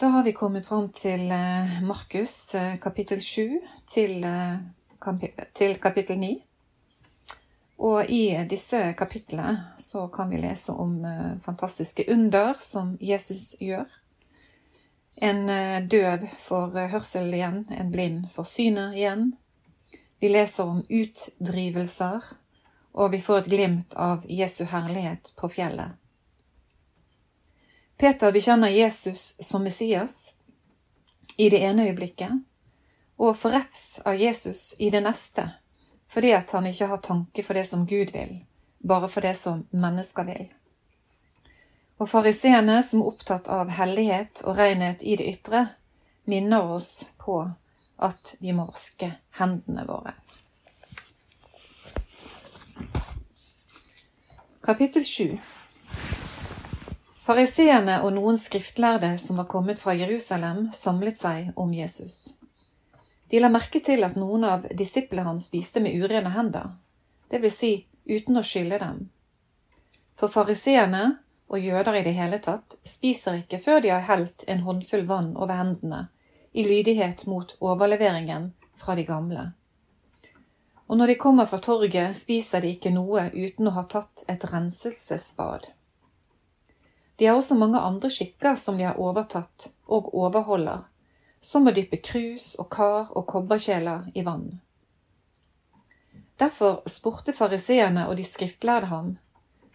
Da har vi kommet fram til eh, Markus eh, kapittel 7 til, eh, til kapittel 9. Og i disse kapitlene så kan vi lese om fantastiske under som Jesus gjør. En døv får hørsel igjen, en blind får synet igjen. Vi leser om utdrivelser, og vi får et glimt av Jesu herlighet på fjellet. Peter bekjenner Jesus som Messias i det ene øyeblikket, og får refs av Jesus i det neste, fordi at han ikke har tanke for det som Gud vil, bare for det som mennesker vil. Og fariseerne, som er opptatt av hellighet og renhet i det ytre, minner oss på at vi må vaske hendene våre. Kapittel 7 Fariseerne og noen skriftlærde som var kommet fra Jerusalem, samlet seg om Jesus. De la merke til at noen av disiplene hans spiste med urene hender, det vil si uten å skylle dem. For fariseerne, og jøder i det hele tatt, spiser ikke før de har helt en håndfull vann over hendene, i lydighet mot overleveringen fra de gamle. Og når de kommer fra torget, spiser de ikke noe uten å ha tatt et renselsesbad. De har også mange andre skikker som de har overtatt og overholder, som å dyppe krus og kar og kobberkjeler i vann. Derfor spurte fariseerne og de skriftlærde ham,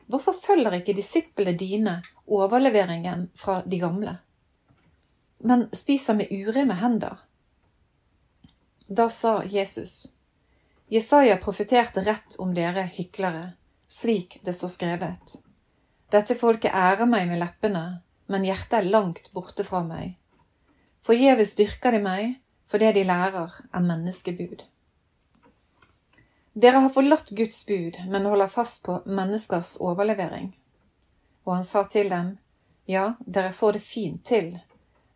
hvorfor følger ikke disiplene dine overleveringen fra de gamle, men spiser med urene hender? Da sa Jesus, Jesaja profeterte rett om dere hyklere, slik det står skrevet. Dette folket ærer meg med leppene, men hjertet er langt borte fra meg. Forgjeves dyrker de meg, for det de lærer, er menneskebud. Dere har forlatt Guds bud, men holder fast på menneskers overlevering. Og han sa til dem, Ja, dere får det fint til.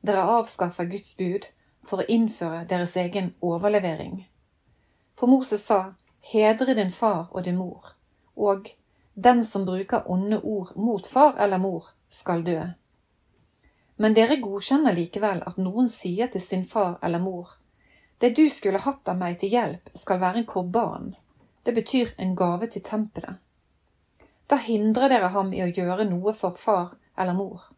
Dere avskaffer Guds bud for å innføre deres egen overlevering. For Moses sa, Hedre din far og din mor, og den som bruker onde ord mot far eller mor, skal dø. Men dere godkjenner likevel at noen sier til sin far eller mor, det du skulle hatt av meg til hjelp, skal være en korban. Det betyr en gave til tempelet. Da hindrer dere ham i å gjøre noe for far eller mor.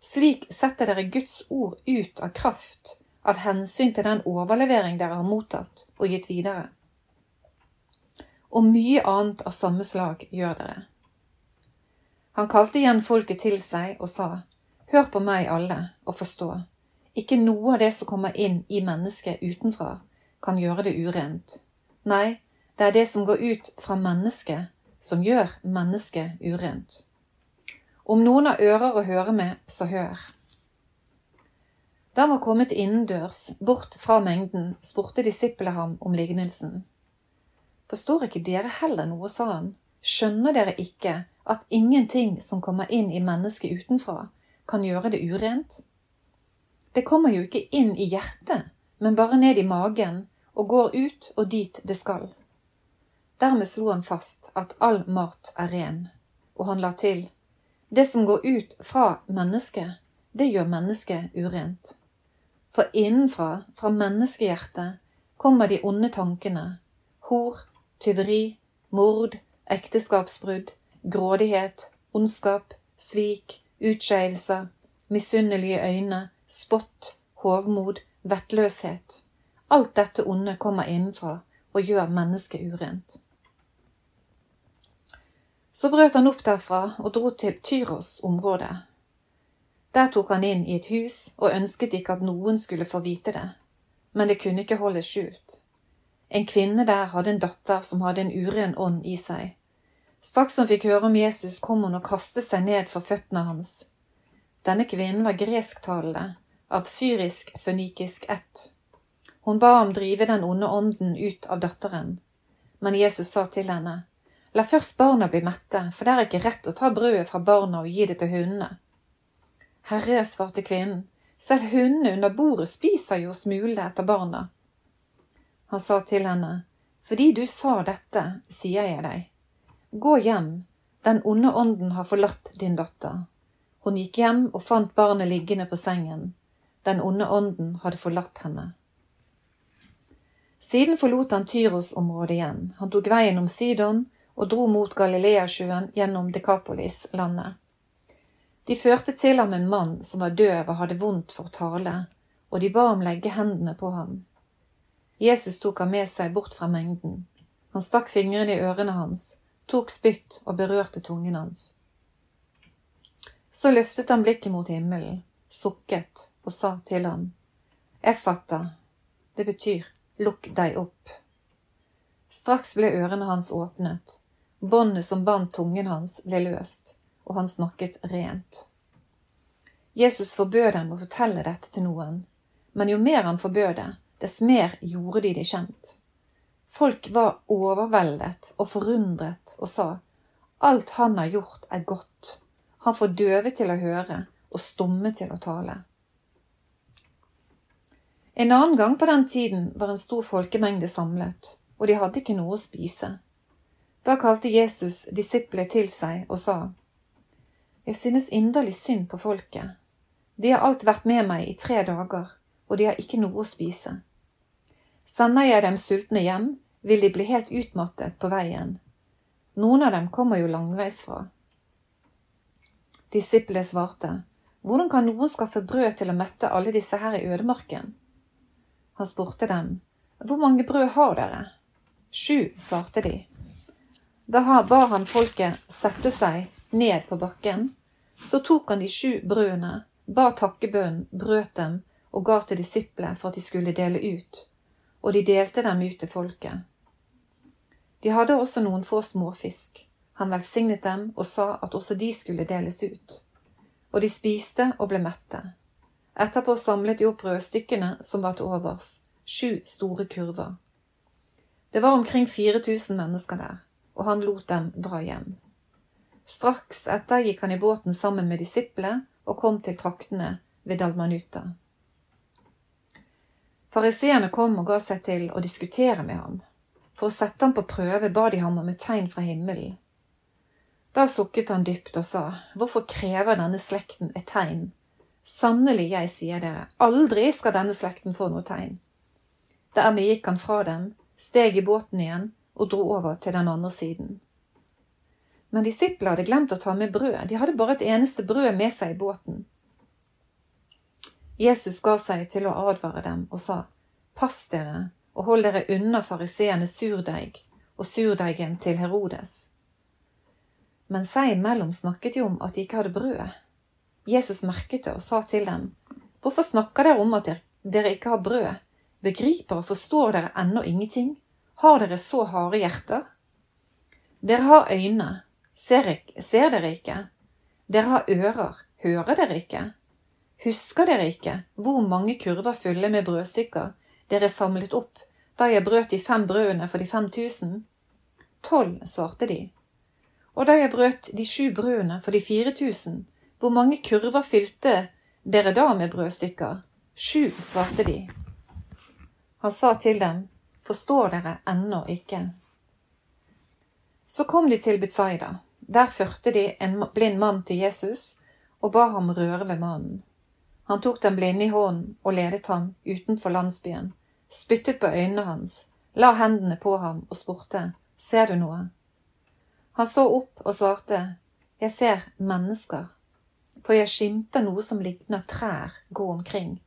Slik setter dere Guds ord ut av kraft av hensyn til den overlevering dere har mottatt og gitt videre og mye annet av samme slag gjør dere. Han kalte igjen folket til seg og sa, Hør på meg alle og forstå, ikke noe av det som kommer inn i mennesket utenfra, kan gjøre det urent. Nei, det er det som går ut fra mennesket, som gjør mennesket urent. Om noen har ører å høre med, så hør. Da han var kommet innendørs, bort fra mengden, spurte disiplene ham om lignelsen. Forstår ikke dere heller noe, sa han. Skjønner dere ikke at ingenting som kommer inn i mennesket utenfra, kan gjøre det urent? Det kommer jo ikke inn i hjertet, men bare ned i magen og går ut og dit det skal. Dermed slo han fast at all mat er ren, og han la til, det som går ut fra mennesket, det gjør mennesket urent. For innenfra, fra menneskehjertet, kommer de onde tankene, hor, tyveri, mord, ekteskapsbrudd, grådighet, ondskap, svik, utskeielser, misunnelige øyne, spott, hovmod, vettløshet. Alt dette onde kommer innenfra og gjør mennesket urent. Så brøt han opp derfra og dro til Tyros område. Der tok han inn i et hus og ønsket ikke at noen skulle få vite det, men det kunne ikke holdes skjult. En kvinne der hadde en datter som hadde en uren ånd i seg. Straks hun fikk høre om Jesus, kom hun og kastet seg ned for føttene hans. Denne kvinnen var gresktalende, av syrisk-fønikisk ett. Hun ba ham drive den onde ånden ut av datteren. Men Jesus sa til henne, La først barna bli mette, for det er ikke rett å ta brødet fra barna og gi det til hundene. Herre, svarte kvinnen, selv hundene under bordet spiser jo smulene etter barna. Han sa til henne, Fordi du sa dette, sier jeg deg, gå hjem, den onde ånden har forlatt din datter. Hun gikk hjem og fant barnet liggende på sengen, den onde ånden hadde forlatt henne. Siden forlot han Tyros-området igjen. Han tok veien om Sidon og dro mot Galileasjøen gjennom Dekapolis-landet. De førte til ham en mann som var døv og hadde vondt for tale, og de ba ham legge hendene på ham. Jesus tok ham med seg bort fra mengden. Han stakk fingrene i ørene hans, tok spytt og berørte tungen hans. Så løftet han blikket mot himmelen, sukket og sa til ham, Effata, det betyr lukk deg opp. Straks ble ørene hans åpnet, båndet som bandt tungen hans ble løst, og han snakket rent. Jesus forbød dem å fortelle dette til noen, men jo mer han forbød det, dess mer gjorde de det kjent. Folk var overveldet og forundret og sa, Alt han har gjort, er godt. Han får døve til å høre og stumme til å tale. En annen gang på den tiden var en stor folkemengde samlet, og de hadde ikke noe å spise. Da kalte Jesus disiplet til seg og sa, Jeg synes inderlig synd på folket. De har alt vært med meg i tre dager, og de har ikke noe å spise. Sender jeg dem sultne hjem, vil de bli helt utmattet på veien. Noen av dem kommer jo langveisfra. Disiplet svarte, Hvordan kan noen skaffe brød til å mette alle disse her i ødemarken? Han spurte dem, Hvor mange brød har dere? Sju, svarte de. Da ba han folket sette seg ned på bakken. Så tok han de sju brødene, ba takkebønnen, brøt dem og ga til disiplene for at de skulle dele ut, og de delte dem ut til folket. De hadde også noen få småfisk. Han velsignet dem og sa at også de skulle deles ut. Og de spiste og ble mette. Etterpå samlet de opp brødstykkene som var til overs, sju store kurver. Det var omkring 4000 mennesker der, og han lot dem dra hjem. Straks etter gikk han i båten sammen med disiplene og kom til traktene ved Dalmanuta. Fariseerne kom og ga seg til å diskutere med ham. For å sette ham på prøve ba de ham om et tegn fra himmelen. Da sukket han dypt og sa, Hvorfor krever denne slekten et tegn? Sannelig, jeg sier dere, aldri skal denne slekten få noe tegn. Dermed gikk han fra dem, steg i båten igjen og dro over til den andre siden. Men disiplene hadde glemt å ta med brød, de hadde bare et eneste brød med seg i båten. Jesus ga seg til å advare dem og sa, Pass dere og hold dere unna fariseernes surdeig og surdeigen til Herodes men seg imellom snakket de om at de ikke hadde brød. Jesus merket det og sa til dem, Hvorfor snakker dere om at dere ikke har brød? Begriper og forstår dere ennå ingenting? Har dere så harde hjerter? Dere har øyne, ser, dere ikke? Dere har ører, hører dere ikke? Husker dere ikke hvor mange kurver fulle med brødstykker dere samlet opp da jeg brøt de fem brødene for de fem tusen? Tolv, svarte de. Og da jeg brøt de sju brødene for de fire tusen, hvor mange kurver fylte dere da med brødstykker? Sju, svarte de. Han sa til dem, forstår dere ennå ikke? Så kom de til Betzaida. Der førte de en blind mann til Jesus og ba ham røre ved mannen. Han tok den blinde i hånden og ledet ham utenfor landsbyen, spyttet på øynene hans, la hendene på ham og spurte, Ser du noe? Han så opp og svarte, Jeg ser mennesker, for jeg skimter noe som ligner trær gå omkring.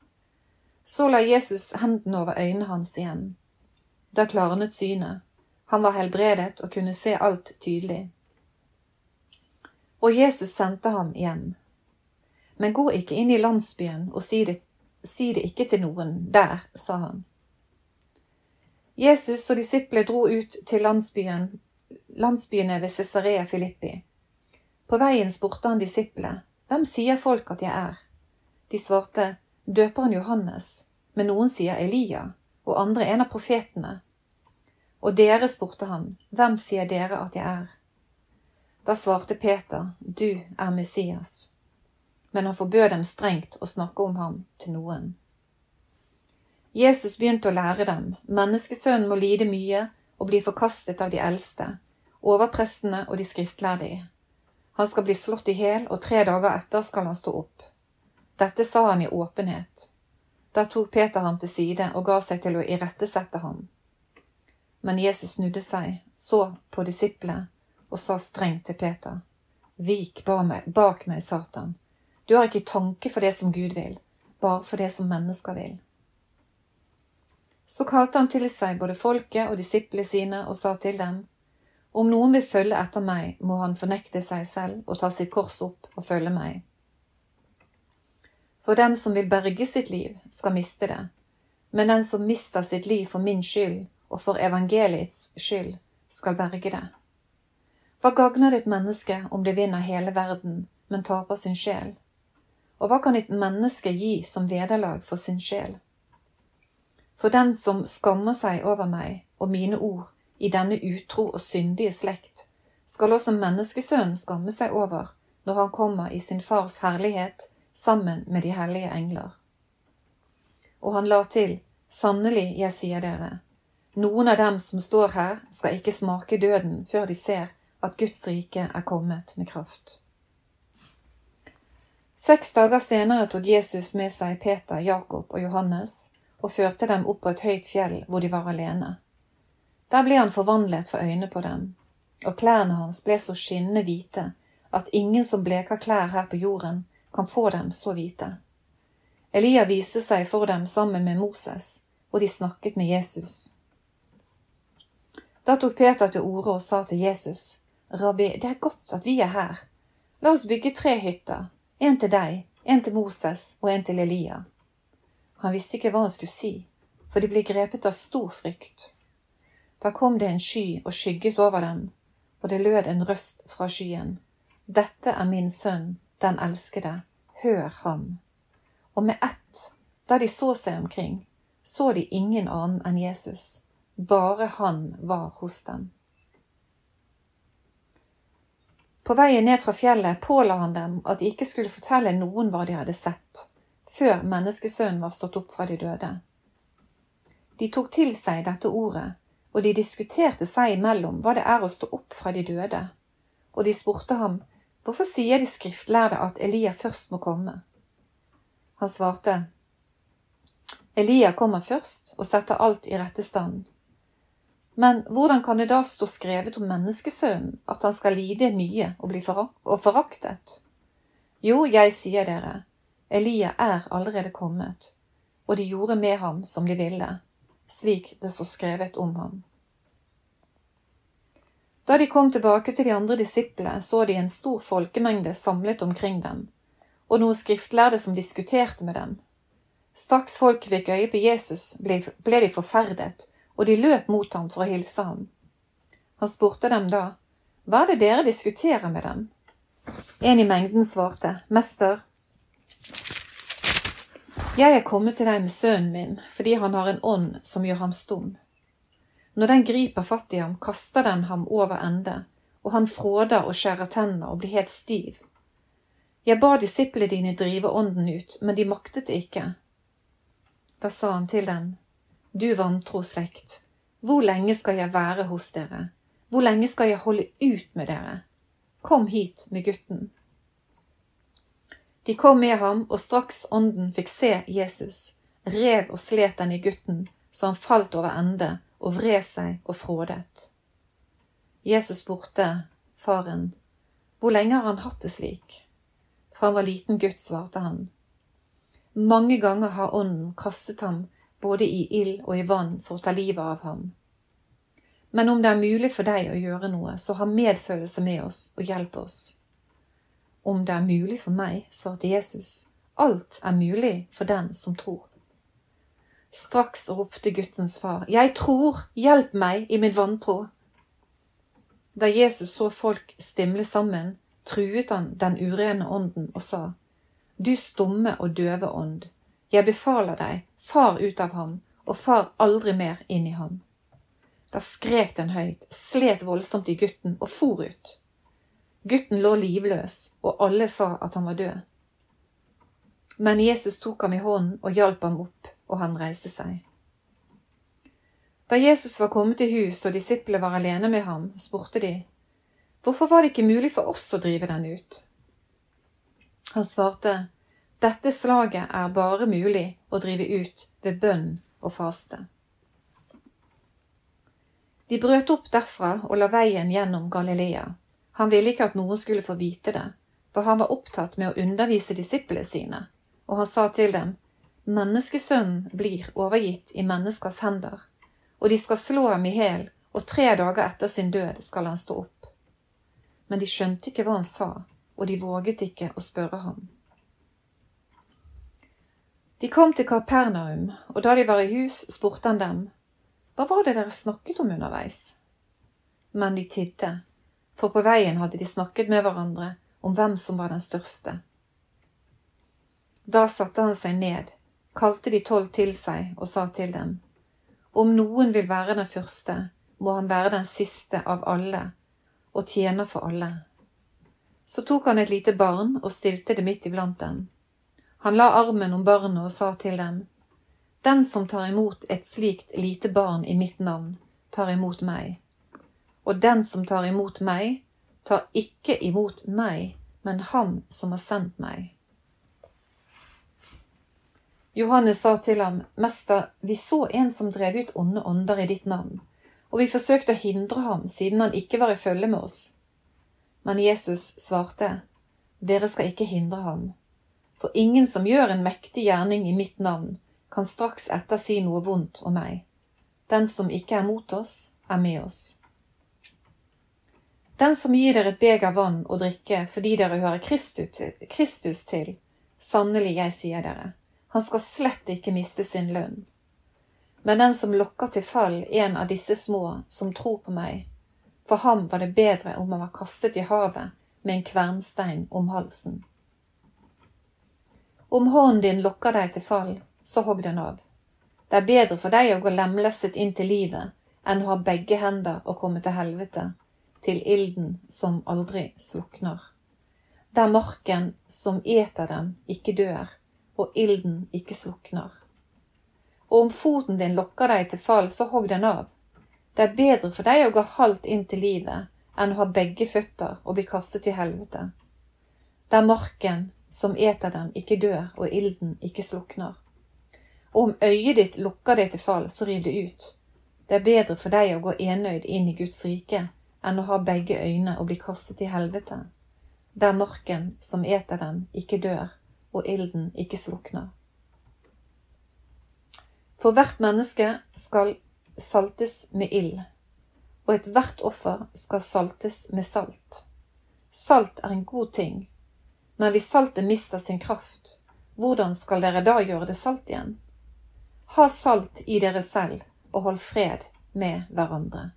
Så la Jesus hendene over øynene hans igjen. Da klarnet synet. Han var helbredet og kunne se alt tydelig. Og Jesus sendte ham hjem. Men gå ikke inn i landsbyen og si det, si det ikke til noen der, sa han. Jesus og disiplene dro ut til landsbyen landsbyene ved Cesarea Filippi. På veien spurte han disiplene, Hvem sier folk at jeg er? De svarte, Døperen Johannes, men noen sier Elia, og andre en av profetene. Og dere, spurte han, Hvem sier dere at jeg er? Da svarte Peter, Du er Messias. Men han forbød dem strengt å snakke om ham til noen. Jesus begynte å lære dem, menneskesønnen må lide mye og bli forkastet av de eldste, overprestene og de skriftlærde. Han skal bli slått i hjel, og tre dager etter skal han stå opp. Dette sa han i åpenhet. Da tok Peter ham til side og ga seg til å irettesette ham. Men Jesus snudde seg, så på disiplet og sa strengt til Peter, Vik bak meg, Satan. Du har ikke tanke for det som Gud vil, bare for det som mennesker vil. Så kalte han til seg både folket og disiplene sine og sa til dem, Om noen vil følge etter meg, må han fornekte seg selv og ta sitt kors opp og følge meg. For den som vil berge sitt liv, skal miste det, men den som mister sitt liv for min skyld og for evangeliets skyld, skal berge det. Hva gagner det et menneske om det vinner hele verden, men taper sin sjel? Og hva kan et menneske gi som vederlag for sin sjel? For den som skammer seg over meg og mine ord i denne utro og syndige slekt, skal også menneskesønnen skamme seg over når han kommer i sin fars herlighet sammen med de hellige engler. Og han la til, sannelig, jeg sier dere, noen av dem som står her, skal ikke smake døden før de ser at Guds rike er kommet med kraft. Seks dager senere tok Jesus med seg Peter, Jakob og Johannes og førte dem opp på et høyt fjell hvor de var alene. Der ble han forvandlet for øynene på dem, og klærne hans ble så skinnende hvite at ingen som bleker klær her på jorden, kan få dem så hvite. Elia viste seg for dem sammen med Moses, og de snakket med Jesus. Da tok Peter til orde og sa til Jesus, Rabbi, det er godt at vi er her. La oss bygge tre hytter, en til deg, en til Moses og en til Elia. Han visste ikke hva han skulle si, for de ble grepet av stor frykt. Da kom det en sky og skygget over dem, og det lød en røst fra skyen. Dette er min sønn, den elskede, hør ham. Og med ett, da de så seg omkring, så de ingen annen enn Jesus, bare han var hos dem. På veien ned fra fjellet påla han dem at de ikke skulle fortelle noen hva de hadde sett, før menneskesønnen var stått opp fra de døde. De tok til seg dette ordet, og de diskuterte seg imellom hva det er å stå opp fra de døde, og de spurte ham Hvorfor sier de skriftlærde at Elia først må komme? Han svarte, Elia kommer først og setter alt i rette stand. Men hvordan kan det da stå skrevet om menneskesønnen at han skal lide mye og bli foraktet? Jo, jeg sier dere, Elia er allerede kommet, og de gjorde med ham som de ville, slik det står skrevet om ham. Da de kom tilbake til de andre disiplene, så de en stor folkemengde samlet omkring dem, og noen skriftlærde som diskuterte med dem. Straks folk fikk øye på Jesus, ble de forferdet, og de løp mot ham for å hilse ham. Han spurte dem da, Hva er det dere diskuterer med dem? En i mengden svarte, Mester, jeg er kommet til deg med sønnen min fordi han har en ånd som gjør ham stum. Når den griper fatt i ham, kaster den ham over ende, og han fråder og skjærer tennene og blir helt stiv. Jeg ba disiplene dine drive ånden ut, men de maktet det ikke. Da sa han til dem, Du vantro slekt, hvor lenge skal jeg være hos dere, hvor lenge skal jeg holde ut med dere? Kom hit med gutten. De kom med ham, og straks ånden fikk se Jesus, rev og slet den i gutten, så han falt over ende og vred seg og frådet. Jesus spurte faren, Hvor lenge har han hatt det slik? For han var liten gutt, svarte han. Mange ganger har ånden kastet ham både i ild og i vann for å ta livet av ham. Men om det er mulig for deg å gjøre noe, så ha medfølelse med oss og hjelp oss. Om det er mulig for meg, svarte Jesus, alt er mulig for den som tror. Straks ropte guttens far, Jeg tror, hjelp meg i min vantro. Da Jesus så folk stimle sammen, truet han den urene ånden og sa, Du stumme og døve ånd, jeg befaler deg, far ut av ham, og far aldri mer inn i ham. Da skrek den høyt, slet voldsomt i gutten og for ut. Gutten lå livløs, og alle sa at han var død. Men Jesus tok ham i hånden og hjalp ham opp og han reiste seg. Da Jesus var kommet i hus og disiplene var alene med ham, spurte de, Hvorfor var det ikke mulig for oss å drive den ut? Han svarte, Dette slaget er bare mulig å drive ut ved bønn og faste. De brøt opp derfra og la veien gjennom Galilea. Han ville ikke at noen skulle få vite det, for han var opptatt med å undervise disiplene sine, og han sa til dem, Menneskesønnen blir overgitt i menneskers hender, og de skal slå ham i hæl, og tre dager etter sin død skal han stå opp. Men de skjønte ikke hva han sa, og de våget ikke å spørre ham. De kom til Kapernaum, og da de var i hus, spurte han dem, Hva var det dere snakket om underveis? Men de tidde, for på veien hadde de snakket med hverandre om hvem som var den største. Da satte han seg ned, kalte de tolv til seg og sa til dem, Om noen vil være den første, må han være den siste av alle og tjener for alle. Så tok han et lite barn og stilte det midt iblant dem. Han la armen om barnet og sa til dem, Den som tar imot et slikt lite barn i mitt navn, tar imot meg. Og den som tar imot meg, tar ikke imot meg, men ham som har sendt meg. Johannes sa til ham, Mester, vi så en som drev ut onde ånder i ditt navn, og vi forsøkte å hindre ham siden han ikke var i følge med oss. Men Jesus svarte, Dere skal ikke hindre ham, for ingen som gjør en mektig gjerning i mitt navn, kan straks etter si noe vondt om meg. Den som ikke er mot oss, er med oss. Den som gir dere et beger vann å drikke fordi dere hører Kristus til, sannelig, jeg sier dere, han skal slett ikke miste sin lønn. Men den som lokker til fall en av disse små som tror på meg, for ham var det bedre om han var kastet i havet med en kvernstein om halsen. Om hånden din lokker deg til fall, så hogg den av. Det er bedre for deg å gå lemlesset inn til livet enn å ha begge hender og komme til helvete, til ilden som aldri slukner. Der marken som eter dem, ikke dør, og ilden ikke slukner. Og om foten din lokker deg til fall, så hogg den av. Det er bedre for deg å gå halvt inn til livet enn å ha begge føtter og bli kastet til helvete. Der marken som eter dem, ikke dør, og ilden ikke slukner. Og om øyet ditt lukker deg til fall, så riv det ut. Det er bedre for deg å gå enøyd inn i Guds rike enn å ha begge øyne og bli kastet i helvete, der marken som eter dem, ikke dør, og ilden ikke slukner. For hvert menneske skal saltes med ild, og ethvert offer skal saltes med salt. Salt er en god ting, men hvis saltet mister sin kraft, hvordan skal dere da gjøre det salt igjen? Ha salt i dere selv, og hold fred med hverandre.